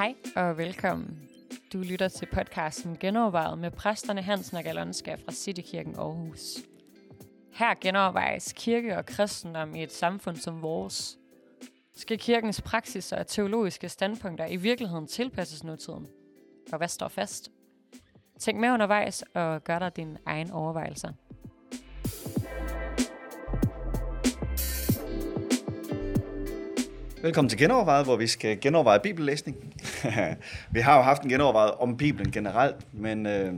Hej og velkommen. Du lytter til podcasten Genovervejet med præsterne Hansen og Galonska fra Citykirken Aarhus. Her genovervejes kirke og kristendom i et samfund som vores. Skal kirkens praksis og teologiske standpunkter i virkeligheden tilpasses nutiden? Og hvad står fast? Tænk med undervejs og gør dig dine egne overvejelser. Velkommen til Genovervejet, hvor vi skal genoverveje bibellæsning. vi har jo haft en genovervejet om Bibelen generelt, men øh,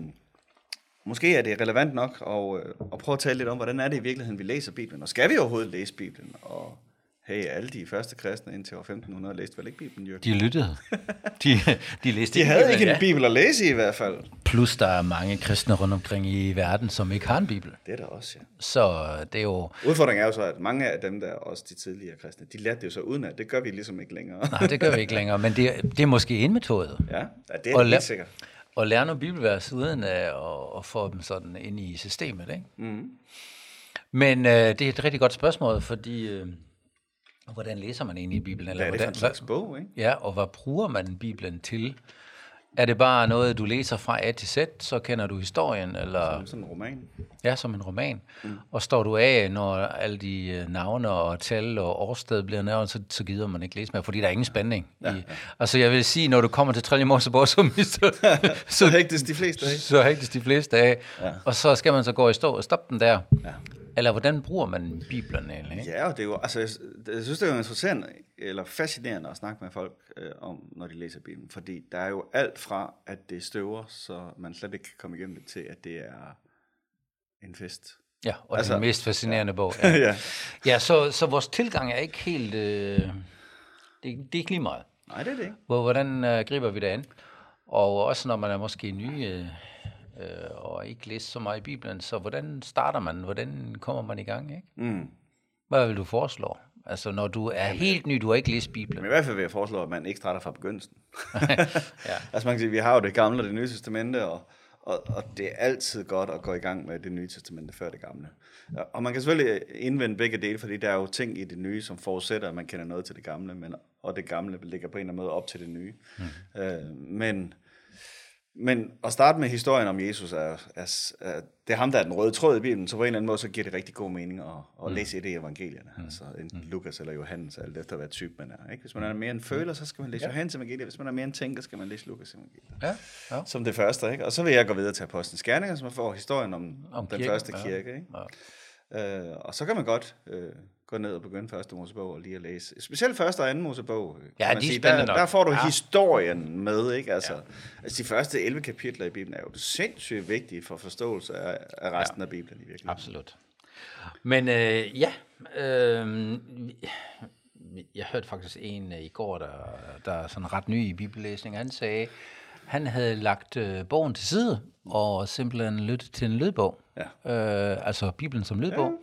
måske er det relevant nok at, øh, at prøve at tale lidt om, hvordan er det i virkeligheden, vi læser Bibelen, og skal vi overhovedet læse Bibelen? Og hey, alle de første kristne indtil år 1500 læste vel ikke Bibelen, jo? De lyttede. De, de læste De havde Bibelen, ikke en ja. bibel at læse i hvert fald. Plus der er mange kristne rundt omkring i verden, som ikke har en bibel. Det er der også, ja. Så det er jo... Udfordringen er jo så, at mange af dem, der er også de tidligere kristne, de lærte det jo så uden at det gør vi ligesom ikke længere. Nej, det gør vi ikke længere, men det, det er måske en metode. ja, ja, det er Og helt sikkert. At lære nogle bibelvers uden at, at, at få dem sådan ind i systemet. Ikke? Mm. Men øh, det er et rigtig godt spørgsmål, fordi øh, hvordan læser man egentlig Bibelen? Eller Hvad er det for hvordan, en slags bog, ikke? Ja, og hvad bruger man Bibelen til? Er det bare noget, du læser fra A til Z, så kender du historien, eller Sådan en roman. ja, som en roman? Mm. Og står du af, når alle de øh, navne og tal og årsted bliver nævnt, så, så gider man ikke læse mere, fordi der er ingen spænding. Ja, i, Altså jeg vil sige, når du kommer til Tredje Mosebog, så mister Så hægtes de fleste af. så hægtes de fleste af, Ja. og så skal man så gå i stå og stoppe den der. Ja. Eller hvordan bruger man Bibelen egentlig? Ikke? Ja, og det er jo, altså, jeg, jeg synes, det er jo interessant, eller fascinerende at snakke med folk øh, om, når de læser Bibelen, fordi der er jo alt fra, at det støver, så man slet ikke kan komme igennem det, til at det er en fest. Ja, og altså, den mest fascinerende bog. Ja, ja. ja så, så vores tilgang er ikke helt... Øh, det, det er ikke lige meget. Nej, det er det ikke. Hvor, hvordan øh, griber vi det an? Og også når man er måske ny øh, øh, og ikke læst så meget i Bibelen, så hvordan starter man? Hvordan kommer man i gang? Ikke? Mm. Hvad vil du foreslå? Altså når du er helt ny, du har ikke læst Bibelen. Men i hvert fald vil jeg foreslå, at man ikke starter fra begyndelsen. Ja. Altså man kan sige, vi har jo det gamle og det nye testamente, og, og, og det er altid godt at gå i gang med det nye testamente før det gamle. Og man kan selvfølgelig indvende begge dele, fordi der er jo ting i det nye, som forudsætter, at man kender noget til det gamle, men, og det gamle ligger på en eller anden måde op til det nye. Mm. Øh, men, men at starte med historien om Jesus, er, er, er, det er ham, der er den røde tråd i Bibelen, så på en eller anden måde, så giver det rigtig god mening at, at mm. læse et af evangelierne. Mm. Altså enten Lukas eller Johannes, alt efter hvad type man er. Ikke? Hvis man er mere en føler, så skal man læse ja. Johannes evangeliet. Hvis man er mere en tænker, skal man læse Lukas evangeliet. Ja, ja. Som det første, ikke? Og så vil jeg gå videre til Apostlenes Gerninger, som får historien om, om den kirken, første ja. kirke, ikke? Ja. Øh, og så kan man godt øh, gå ned og begynde første Mosebog og lige at læse. Specielt første og anden Mosebog. Ja, de er sige. spændende der, nok. der får du Ja. historien med, ikke? Altså, ja. altså, de første 11 kapitler i Bibelen er jo sindssygt vigtige for forståelse af, af resten ja. af Bibelen i virkeligheden. Absolut. Men øh, ja, øh, jeg hørte faktisk en øh, i går, der, der er sådan ret ny i bibellæsning. Han sagde, han havde lagt øh, bogen til side og simpelthen lyttet til en lydbog. Ja. Øh, altså Bibelen som lydbog. Ja.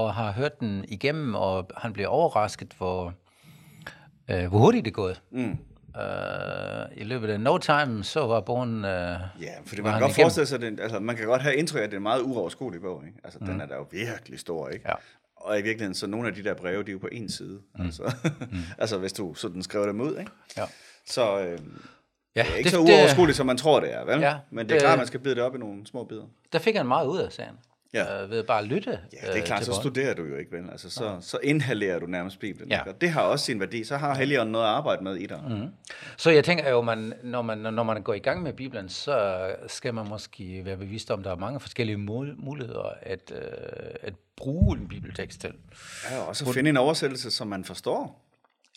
Og har hørt den igennem, og han blev overrasket, hvor, øh, hvor hurtigt det er gået. Mm. Øh, I løbet af no time, så var bogen... Øh, Ja, fordi var man kan godt igennem. forestille sig, den, altså, man kan godt have indtryk af, at det er en meget uoverskuelig bog. Ikke? Altså, mm. den er da jo virkelig stor, ikke? Ja. Og i virkeligheden, så nogle af de der breve, de er jo på en side. Mm. Altså, mm. altså, hvis du sådan skriver dem ud, ikke? ja. Så øh, Ja, det er ikke det, så uoverskueligt, som man tror, det er, vel? Ja, Men det er det- klart, at man skal bide det op i nogle små bidder. Der fik han meget ud af sagen. Ja. Øh, ved bare at lytte. Ja, det er øh, klart, til så studerer du jo ikke, vel? Altså, så, så inhalerer du nærmest Bibelen. Ja. Og det har også sin værdi. Så har Helligånden noget at arbejde med i dig. Mm. Så jeg tænker jo, man, når, man, når man går i gang med Bibelen, så skal man måske være bevidst om, at der er mange forskellige mul- muligheder at, øh, at bruge en bibeltekst til. Ja, og så finde en oversættelse, som man forstår.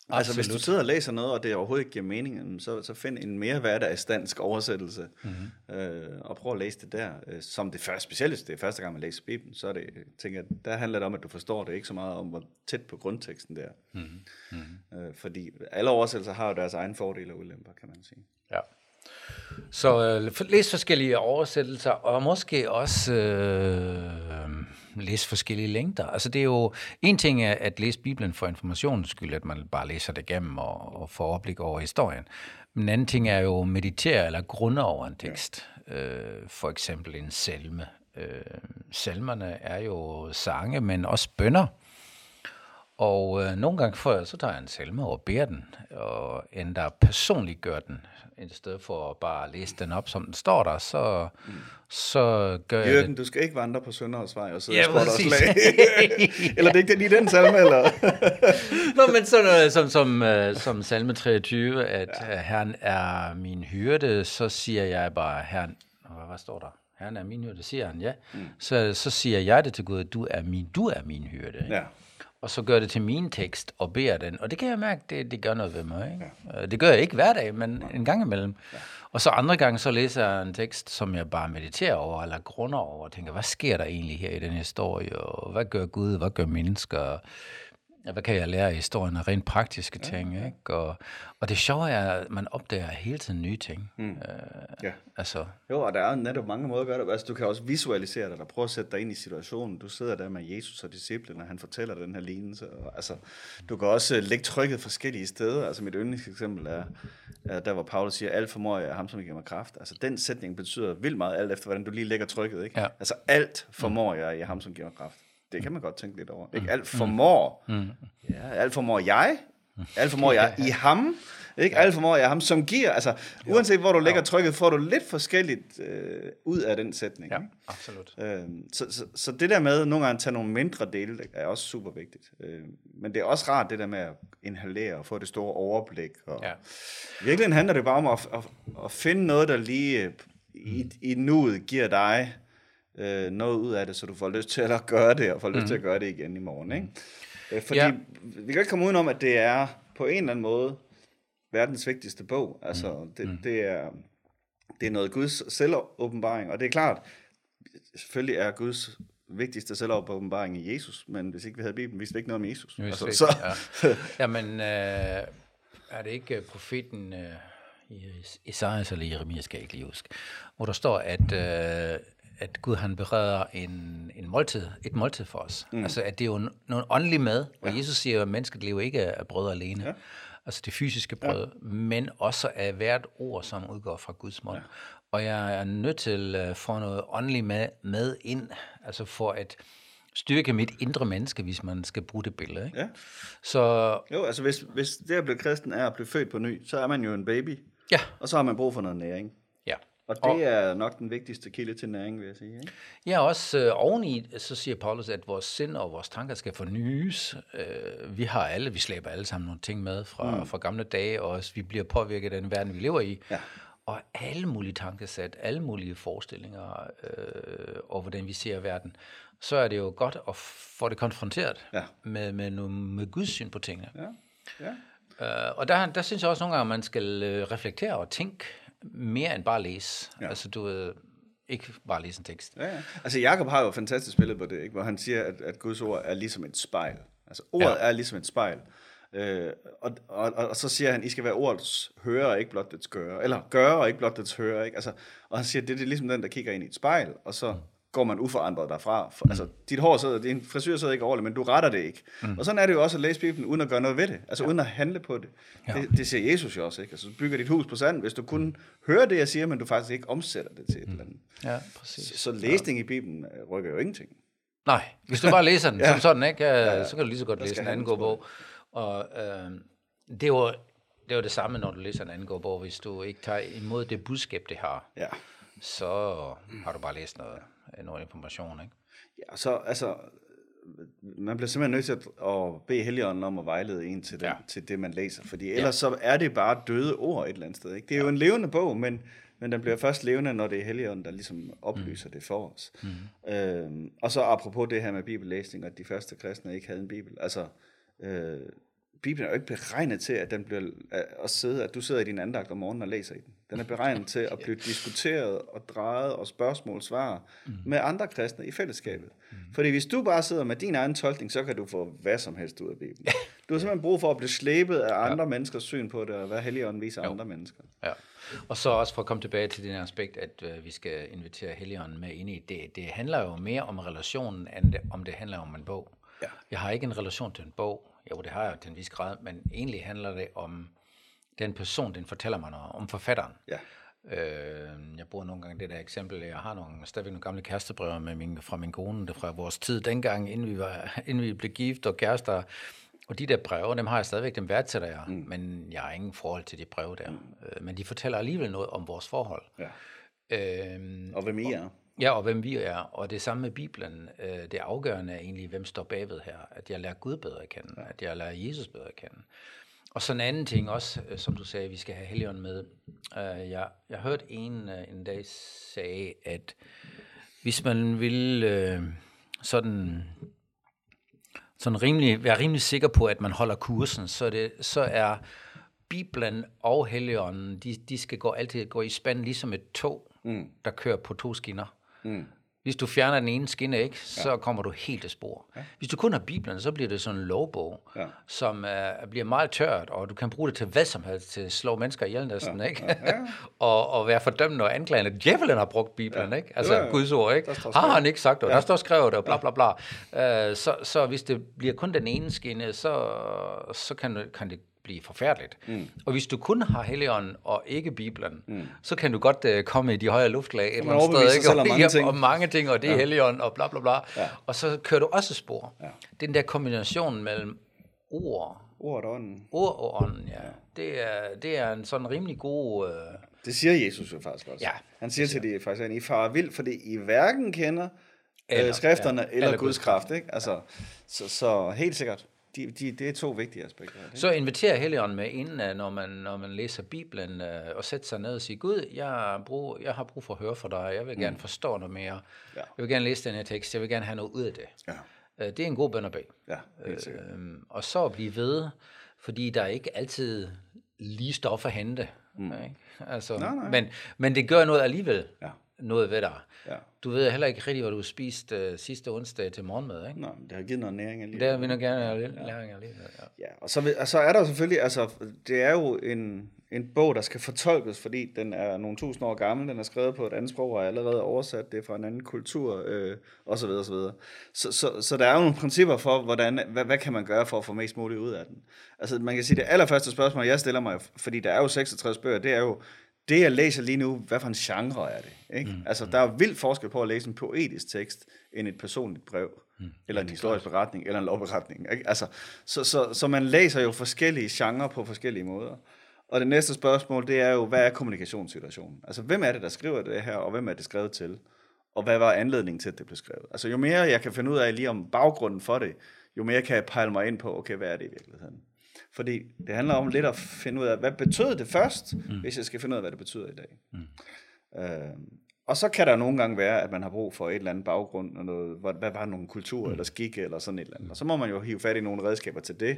Altså, hvis du Absolut. sidder og læser noget, og det overhovedet ikke giver mening, så, så find en mere hverdagsdansk oversættelse, Mhm. mm-hmm. øh, og prøv at læse det der. Øh, Som det første, specielt hvis det er første gang, man læser Bibelen, så er det, tænker jeg, der handler det om, at du forstår det, ikke så meget om, hvor tæt på grundteksten det er. Mhm. Mm-hmm. Øh, fordi alle oversættelser har jo deres egen fordele og ulemper, kan man sige. Ja. Så øh, læs forskellige oversættelser, og måske også øh, læse forskellige længder. Altså det er jo, en ting er at læse Bibelen for informationens skyld, at man bare læser det igennem og, og får overblik over historien. Men en anden ting er jo at meditere eller grunde over en tekst. Øh, for eksempel en salme. Øh, salmerne er jo sange, men også bønder. Og øh, nogle gange får jeg, så tager jeg en salme og beder den, og endda personligt gør den. I stedet for at bare læse den op, som den står der, så, mm. så gør jeg Jørgen, du skal ikke vandre på Sønderhavsvej og sidde Ja, og slag. eller det er ikke det lige den salme, eller? Nå, men sådan noget som, som, uh, som salme 23, at ja. Herren er min hyrde, så siger jeg bare, Herren, hvad, hvad står der? Herren er min hyrde, siger han, ja. Mm. Så, så siger jeg det til Gud, du er min, du er min hyrde. Ikke? Ja. Og så gør det til min tekst og beder den. Og det kan jeg mærke, det, det gør noget ved mig. Ikke? Ja. Det gør jeg ikke hver dag, men en gang imellem. Ja. Og så andre gange, så læser jeg en tekst, som jeg bare mediterer over, eller grunder over, og tænker, hvad sker der egentlig her i den historie, og hvad gør Gud, hvad gør mennesker, Ja, hvad kan jeg lære af historien af rent praktiske ting, ja. ikke? Og, og det sjove er, at man opdager hele tiden nye ting. Mm. Øh, Ja. altså, Jo, og der er netop mange måder at gøre det. Altså, du kan også visualisere dig, og prøve at sætte dig ind i situationen. Du sidder der med Jesus og disciplen, og han fortæller den her lignelse. Og, altså, du kan også øh, lægge trykket forskellige steder. Altså, mit yndlingseksempel er, er der, hvor Paulus siger, alt formår jeg ham, som giver mig kraft. Altså, den sætning betyder vildt meget, alt efter, hvordan du lige lægger trykket. Ikke? Ja. Altså, alt formår jeg i ham, som giver mig kraft. Det kan man godt tænke lidt over. Ikke? Alt formår. Mm. Ja, alt formår jeg. Alt formår jeg i ham. Ikke? Alt formår jeg ham, som giver. Altså, uanset hvor du lægger trykket, får du lidt forskelligt øh, ud af den sætning. ja, Ikke? absolut. Øhm, så, så, så det der med nogle gange at tage nogle mindre dele, er også super vigtigt. Øhm, men det er også rart det der med at inhalere og få det store overblik. Og Ja. I virkeligheden handler det bare om at, at, at finde noget, der lige øh, i, i nuet giver dig øh, noget ud af det, så du får lyst til at gøre det, og får lyst til at gøre det igen i morgen. Ikke? Øh, fordi Ja. vi kan ikke komme udenom, at det er på en eller anden måde verdens vigtigste bog. Altså, det, mm. det er det er noget Guds selvåbenbaring, og det er klart, selvfølgelig er Guds vigtigste selvåbenbaring i Jesus, men hvis ikke vi havde Bibelen, vidste vi ikke noget om Jesus. Er Altså, det så, ja. Jamen, øh, er det ikke øh, profeten øh, i Esajas eller Jeremias, skal jeg ikke lige huske, hvor der står, at, øh, at Gud han bereder en, en måltid, et måltid for os. Mm. Altså, at det er jo noget åndelig mad, og ja. Jesus siger jo, at mennesket lever ikke af brød alene. Ja. Altså det fysiske brød, ja. men også af hvert ord, som udgår fra Guds mund. Ja. Og jeg er nødt til at få noget åndeligt med, med ind, altså for at styrke mit indre menneske, hvis man skal bruge det billede. Ikke? ja. Så Jo, altså hvis, hvis det at blive kristen er at blive født på ny, så er man jo en baby, ja, og så har man brug for noget næring. Og det og, er nok den vigtigste kilde til næring, vil jeg sige. Ikke? Ja, også øh, oveni, så siger Paulus, at vores sind og vores tanker skal fornyes. Øh, vi har alle, vi slæber alle sammen nogle ting med fra, mm. fra gamle dage, og også, vi bliver påvirket af den verden, vi lever i. Ja. Og alle mulige tankesæt, alle mulige forestillinger, øh, og hvordan vi ser verden, så er det jo godt at få det konfronteret Ja. med, med, med Guds syn på tingene. Ja. ja. Uh, og der, der synes jeg også nogle gange, at man skal uh, reflektere og tænke mere end bare læse. Ja. Altså du ved, ikke bare læse en tekst. Ja, ja. Altså Jakob har jo et fantastisk billede på det, ikke? hvor han siger, at, at Guds ord er ligesom et spejl. Altså ordet Ja. ja. er ligesom et spejl. Øh, og, og, og, og så siger han, I skal være ordets hører, og ikke blot dets gøre. Eller gøre, og ikke blot dets hører. Ikke? Altså, og han siger, det, det er ligesom den, der kigger ind i et spejl, og så går man uforandret derfra. For, altså, dit hår sidder, din frisyr sidder ikke ordentligt, men du retter det ikke. Mm. Og sådan er det jo også at læse Bibelen, uden at gøre noget ved det. Altså ja. uden at handle på det. Ja. Ja. det. Det siger Jesus jo også, ikke? Altså, du bygger dit hus på sand, hvis du kun hører det, jeg siger, men du faktisk ikke omsætter det til et eller andet. Ja, præcis. Så læsning i Bibelen øh, rykker jo ingenting. Nej, hvis du bare læser den ja. Ja. som sådan, ikke, ja, ja. så kan du lige så godt læse en anden bog. Og øh, det er jo det er jo det samme, når du læser en anden bog. Hvis du ikke tager imod det budskab, det har, Ja. Så har du bare læst noget, noget information. Ikke? ja så altså, man bliver simpelthen nødt til at, at bede Helligånden om at vejlede en til det, Ja. ja. til det man læser. Fordi ellers så er det bare døde ord et eller andet sted. Ikke? Det er jo en levende bog, men, men den bliver først levende, når det er Helligånden, der ligesom oplyser mm. det for os. Mm. Øhm, og så apropos det her med bibellæsning, at de første kristne ikke havde en bibel. Altså, øh, Bibelen er jo ikke beregnet til, at den bliver at, at sidde, at du sidder i din andagt om morgenen og læser i den. Den er beregnet til at blive diskuteret og drejet og spørgsmål svar mm. med andre kristne i fællesskabet. Mm. Fordi hvis du bare sidder med din egen tolkning, så kan du få hvad som helst ud af Bibelen. Du har simpelthen brug for at blive slæbet af andre ja. menneskers syn på det, og hvad Helligånden viser jo. andre mennesker. Ja. Og så også for at komme tilbage til det aspekt, at øh, vi skal invitere Helligånden med ind i det. Det handler jo mere om relationen, end det, om det handler om en bog. Ja. Jeg har ikke en relation til en bog. Jo, det har jeg til en vis grad, men egentlig handler det om den person, den fortæller mig noget, om forfatteren. Ja. Øh, jeg bruger nogle gange det der eksempel, jeg har nogle, stadigvæk nogle gamle kærestebreve med min, fra min kone, det fra vores tid dengang, inden vi, var, inden vi blev gift og kærester, Og de der breve, dem har jeg stadigvæk, dem værdsætter jeg, mm. men jeg har ingen forhold til de breve der. Mm. Men de fortæller alligevel noget om vores forhold. Ja. Øhm, Og hvem I er. Ja, og hvem vi er. Og det samme med Bibelen. Øh, det afgørende er egentlig, hvem står bagved her. At jeg lærer Gud bedre at kende. At jeg lærer Jesus bedre at kende. Og så en anden ting også, øh, som du sagde, vi skal have Helligånden med. Øh, jeg, jeg hørte en øh, en dag sagde, at hvis man vil øh, sådan, sådan rimelig, være rimelig sikker på, at man holder kursen, så, det, så er Bibelen og Helligånden, de, de skal gå, altid gå i spand ligesom et tog, mm. der kører på to skinner. Mm. Hvis du fjerner den ene skinne, ikke, så ja. kommer du helt af spor. Ja. Hvis du kun har Bibelen, så bliver det sådan en lovbog, ja. som uh, bliver meget tørt, og du kan bruge det til hvad som helst, til at slå mennesker ihjel næsten, ja. ikke? Ja. Og, og være fordømmende og anklagende. Djævelen har brugt Bibelen, ja. ikke? Altså ja, ja. Guds ord, ikke? Har han ikke sagt det, ja. der står skrevet det, og bla bla bla. Uh, så, så hvis det bliver kun den ene skinne, så, så kan, kan det blive forfærdeligt. Mm. Og hvis du kun har Helligånden og ikke Bibelen, mm. så kan du godt uh, komme i de højere luftlag et eller andet sted, ikke? Og, mange ting. og mange ting, og det er ja. Helligånden, og bla bla bla. Ja. Og så kører du også spor. Ja. Den der kombination mellem ord, Ord og ånden. Ord og ånden, ja. ja. Det, er, det er en sådan rimelig god... Uh... Det siger Jesus jo faktisk også. Ja. Han siger til de faktisk, at I farer vild, fordi I hverken kender eller, øh, skrifterne ja, eller, eller Guds kraft. Ikke? Altså, ja. så, så helt sikkert. De, de, det er to vigtige aspekter. Ikke? Så inviterer Helligånden med inden, øh, når man, når man læser Bibelen, øh, og sætter sig ned og siger, Gud, jeg brug, jeg har brug for at høre fra dig, jeg vil gerne mm. forstå noget mere, ja. jeg vil gerne læse den her tekst, jeg vil gerne have noget ud af det. Ja. Øh, det er en god bøn at bede. Ja, øh, og så blive ved, fordi der er ikke altid lige stof at hente. Mm. Ikke? Altså, nej, nej. Men, men det gør noget alligevel. Ja noget ved dig. Ja. Du ved heller ikke rigtig, hvad du spiste uh, sidste onsdag til morgenmad, ikke? Nej, det har givet noget næring alligevel. Det har vi nok gerne ja. læring alligevel, ja. ja. og så, og så er der selvfølgelig, altså, det er jo en, en bog, der skal fortolkes, fordi den er nogle tusind år gammel, den er skrevet på et andet sprog, og er allerede oversat, det er fra en anden kultur, øh, og så videre, så videre. Så, så, så der er jo nogle principper for, hvordan, hvad, hvad kan man gøre for at få mest muligt ud af den? Altså, man kan sige, det allerførste spørgsmål, jeg stiller mig, fordi der er jo 66 bøger, det er jo, det jeg læser lige nu, hvad for en genre er det? Ikke? Mm. Altså, der er vildt forskel på at læse en poetisk tekst, end et personligt brev, mm. eller en historisk beretning, eller en lovberetning. Ikke? Altså, så, så, så man læser jo forskellige genrer på forskellige måder. Og det næste spørgsmål, det er jo, hvad er kommunikationssituationen? Altså, hvem er det, der skriver det her, og hvem er det skrevet til? Og hvad var anledningen til, at det blev skrevet? Altså, jo mere jeg kan finde ud af lige om baggrunden for det, jo mere kan jeg pejle mig ind på, okay, hvad er det i virkeligheden? Fordi det handler om lidt at finde ud af, hvad betød det først, mm. hvis jeg skal finde ud af, hvad det betyder i dag. Mm. Øh, og så kan der nogle gange være, at man har brug for et eller andet baggrund, og noget, hvad, hvad var nogle kultur mm. eller skikke eller sådan et eller andet. Og så må man jo hive fat i nogle redskaber til det.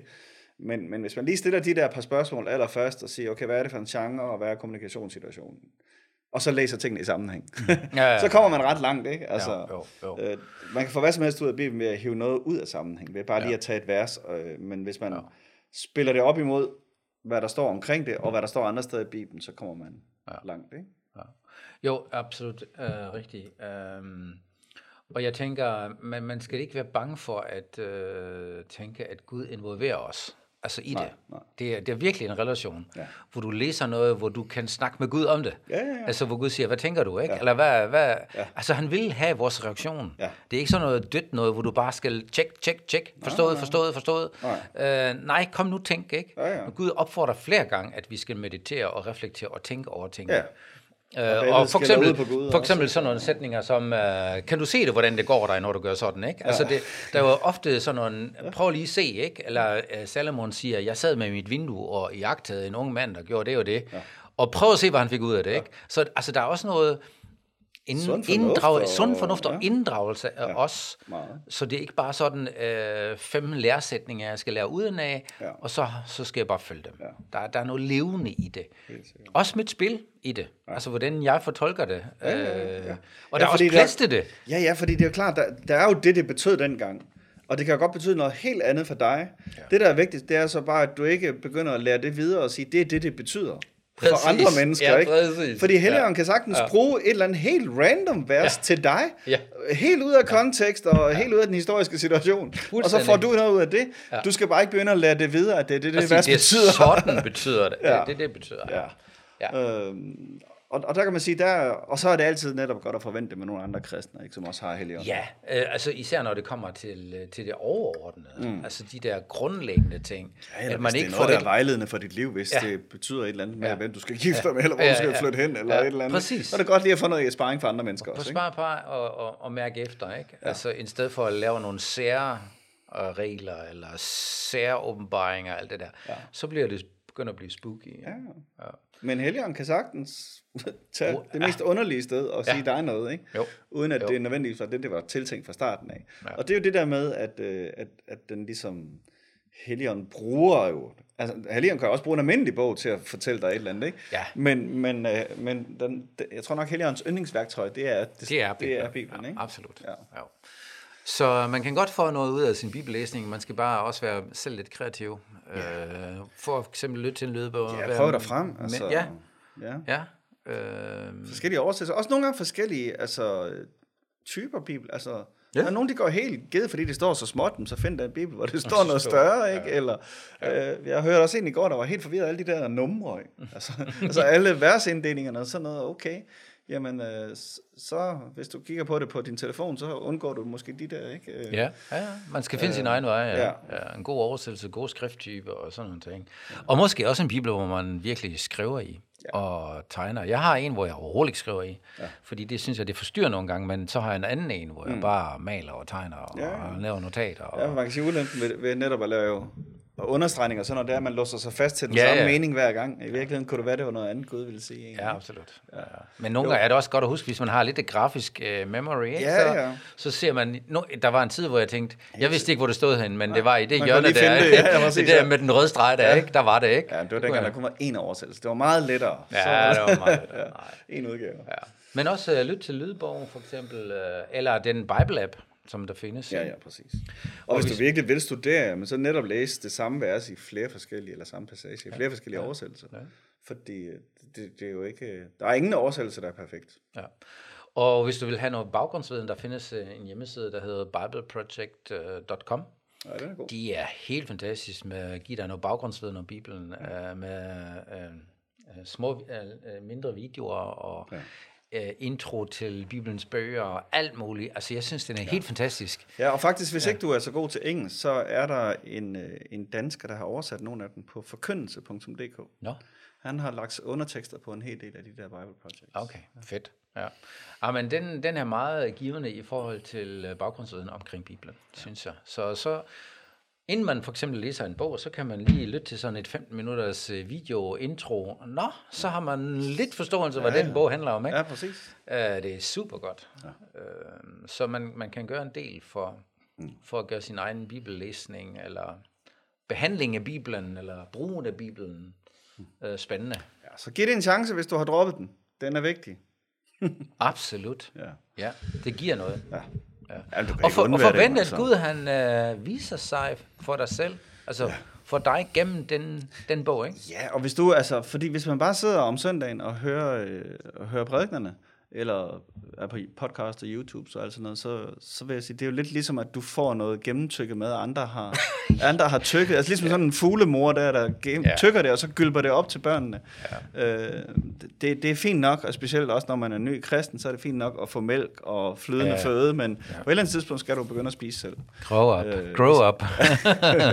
Men, men hvis man lige stiller de der par spørgsmål allerførst og siger, okay, hvad er det for en genre, og hvad er kommunikationssituationen? Og så læser tingene i sammenhæng. Mm. Ja, ja, ja. så kommer man ret langt, ikke? Altså, jo, jo, jo. Øh, man kan få hvad som helst ud af Bibelen ved at hive noget ud af sammenhæng, ved bare lige ja. at tage et vers. Øh, men hvis man... Ja spiller det op imod, hvad der står omkring det, og hvad der står andre steder i Bibelen, så kommer man ja. langt, ikke? Ja. Jo, absolut øh, rigtigt. Um, og jeg tænker, man, man skal ikke være bange for at øh, tænke, at Gud involverer os altså i nej, det. Nej. Det, er, det er virkelig en relation, ja. hvor du læser noget, hvor du kan snakke med Gud om det. Ja, ja, ja. Altså hvor Gud siger, hvad tænker du, ikke? Ja. Eller hvad, hvad? Ja. Altså han vil have vores reaktion. Ja. Det er ikke sådan noget dødt noget, hvor du bare skal tjek, tjek, tjek, forstået, nej, forstået, forstået. Nej. Øh, nej, kom nu, tænk, ikke? Ja, ja. Gud opfordrer flere gange, at vi skal meditere og reflektere og tænke over ting. Ja. Øh, og for eksempel, for eksempel sådan nogle sætninger som, uh, kan du se det, hvordan det går dig, når du gør sådan, ikke? Ja. Altså det, der er jo ofte sådan nogle, prøv lige at se, ikke? Eller uh, Salomon siger, jeg sad med mit vindue og jagtede en ung mand, der gjorde det og det, ja. og prøv at se, hvad han fik ud af det, ikke? Så altså, der er også noget, ind, sund fornuft, inddrag, og, sund fornuft og ja. inddragelse af ja, os. Meget. Så det er ikke bare sådan øh, fem læresætninger, jeg skal lære uden af, ja. og så, så skal jeg bare følge dem. Ja. Der, der er noget levende i det. Også mit spil i det. Ja. Altså, hvordan jeg fortolker det. Ja, ja, ja. Øh, og ja, der er også plads til det. Ja, ja, fordi det er jo klart, der, der er jo det, det betød dengang. Og det kan jo godt betyde noget helt andet for dig. Ja. Det, der er vigtigt, det er så bare, at du ikke begynder at lære det videre og sige, det er det, det betyder præcis. for andre mennesker. Ja, ikke? Fordi Helligånden ja. kan sagtens ja. bruge et eller andet helt random vers ja. til dig, ja. helt ud af kontekst og ja. helt ud af den historiske situation, og så får du noget ud af det. Ja. Du skal bare ikke begynde at lære det videre, at det er det, det, det vers det betyder. sådan betyder det. ja. Det er det, det betyder. Ja. Ja. Øhm, og, og der kan man sige, der, og så er det altid netop godt at forvente det med nogle andre kristne, ikke, som også har helligånden. Ja, øh, altså især når det kommer til, øh, til det overordnede, mm. altså de der grundlæggende ting. Ja, at man hvis ikke det er noget, der er vejledende for dit liv, hvis ja. det betyder et eller andet med, ja. hvem du skal gifte dig ja. med, eller hvor ja, du skal ja. flytte hen, eller ja. et eller andet. Præcis. Så er det godt lige at få noget sparring for andre mennesker på også. Spare på og, og, og mærke efter, ikke? Ja. Altså i stedet for at lave nogle sære regler, eller sære åbenbaringer, alt det der, ja. så bliver det begynder at blive spooky. Ja. Ja. Men Helligånden kan sagtens tage det mest ja. underlige sted og sige, ja. dig noget, ikke? Jo. uden at jo. det er nødvendigvis var det, det var tiltænkt fra starten af. Ja. Og det er jo det der med, at, øh, at, at den ligesom, Helligånden bruger jo, altså Helligånden kan også bruge en almindelig bog til at fortælle dig et eller andet, ikke? Ja. Men, men, øh, men den, jeg tror nok, Helligåndens yndlingsværktøj, det er, det, det er Bibelen, det er Bibelen ja, ikke? Absolut. Ja. Ja. Så man kan godt få noget ud af sin bibellæsning, man skal bare også være selv lidt kreativ. Ja. Øh, for eksempel lytte til en lydbog. Ja, prøv dig frem. Altså, men, ja. ja. ja. Øh, forskellige oversættelser. Også nogle gange forskellige altså, typer bibel. Altså, Ja. Der er nogen, de går helt givet, fordi det står så småt, så find der en bibel, hvor det står noget større, ikke? Ja. Eller, øh, jeg hørte også en i går, der var helt forvirret alle de der numre, ikke? Altså, altså alle versinddelingerne og sådan noget, okay jamen øh, så hvis du kigger på det på din telefon, så undgår du måske de der, ikke? Øh, ja, ja, man skal finde øh, sin egen vej, ja. ja. ja. En god oversættelse, god skrifttype og sådan nogle ting. Ja. Og måske også en bibel, hvor man virkelig skriver i ja. og tegner. Jeg har en, hvor jeg overhovedet ikke skriver i, ja. fordi det synes jeg, det forstyrrer nogle gange, men så har jeg en anden en, hvor jeg mm. bare maler og tegner og, ja, ja. laver notater. Og, ja, man kan sige ulempen ved, ved netop at lave og understregning og sådan noget, det er, at man låser sig fast til den ja, samme ja. mening hver gang. I virkeligheden kunne det være, det var noget andet, Gud ville sige. Egentlig. Ja, absolut. Ja. Men nogle jo. gange er det også godt at huske, hvis man har lidt grafisk uh, memory, ikke? Ja, så, ja. så ser man... No, der var en tid, hvor jeg tænkte, jeg vidste ikke, hvor det stod hen, men det var i det hjørne der. Det, ja, ja, det der med den røde streg der, ja. ikke? Der var det, ikke? Ja, det var dengang, der kun var én oversættelse. Det var meget lettere. Ja, så, det var meget lettere. ja. En udgave. Ja. Men også uh, lyt til lydbogen, for eksempel, uh, eller den Bible-app, som der findes. Ja, ja, præcis. Og, og hvis, hvis du virkelig vil studere, men så netop læse det samme vers i flere forskellige, eller samme passage i flere ja. forskellige ja. oversættelser. Ja. Fordi øh, det, det er jo ikke, der er ingen oversættelse, der er perfekt. Ja. Og hvis du vil have noget baggrundsviden, der findes øh, en hjemmeside, der hedder bibleproject.com. Ja, den er god. De er helt fantastiske med at give dig noget baggrundsviden om Bibelen, ja. med uh, små, mindre videoer og ja uh, intro til Bibelens bøger og alt muligt. Altså, jeg synes, den er ja. helt fantastisk. Ja, og faktisk, hvis ja. ikke du er så god til engelsk, så er der en, uh, en dansker, der har oversat nogle af dem på forkyndelse.dk. Nå. Han har lagt undertekster på en hel del af de der Bible Projects. Okay, fedt. Ja. ja men den, den er meget givende i forhold til øh, baggrundsviden omkring Bibelen, ja. synes jeg. Så, så Inden man for eksempel læser en bog, så kan man lige lytte til sådan et 15 minutters øh, video intro. Nå, så har man lidt forståelse, hvad ja, den bog handler om. Ikke? Ja, præcis. Uh, det er super godt. Ja. Uh, så man, man kan gøre en del for, mm. for at gøre sin egen bibellæsning, eller behandling af Bibelen, eller brugen af Bibelen uh, spændende. Ja, så giv det en chance, hvis du har droppet den. Den er vigtig. Absolut. Ja. ja, det giver noget. Ja. Ja. Ja, og, for, og forvente, at Gud han øh, viser sig for dig selv. Altså, ja. for dig gennem den, den bog, ikke? Ja, og hvis du, altså, fordi hvis man bare sidder om søndagen og hører, øh, og hører prædiknerne, eller er på podcast og YouTube, så, altså noget, så, så vil jeg sige, det er jo lidt ligesom, at du får noget gennemtykket med, andre har, andre har tykket. Altså ligesom ja. sådan en fuglemor der, der gennem, ja. tykker det, og så gylper det op til børnene. Ja. Øh, det, det er fint nok, og specielt også når man er ny kristen, så er det fint nok at få mælk og flydende ja. føde, men ja. på et eller andet tidspunkt skal du begynde at spise selv. Grow up. Øh, Grow up. ja.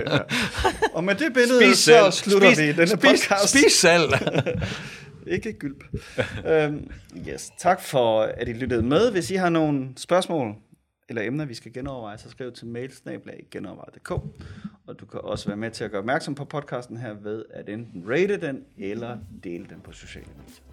Og med det billede, spis så slutter spis, vi denne spis, podcast. Spis selv. Ikke gylp. øhm, yes. Tak for, at I lyttede med. Hvis I har nogle spørgsmål eller emner, vi skal genoverveje, så skriv til mailsnablag.genoverveje.dk Og du kan også være med til at gøre opmærksom på podcasten her ved at enten rate den eller dele den på sociale medier.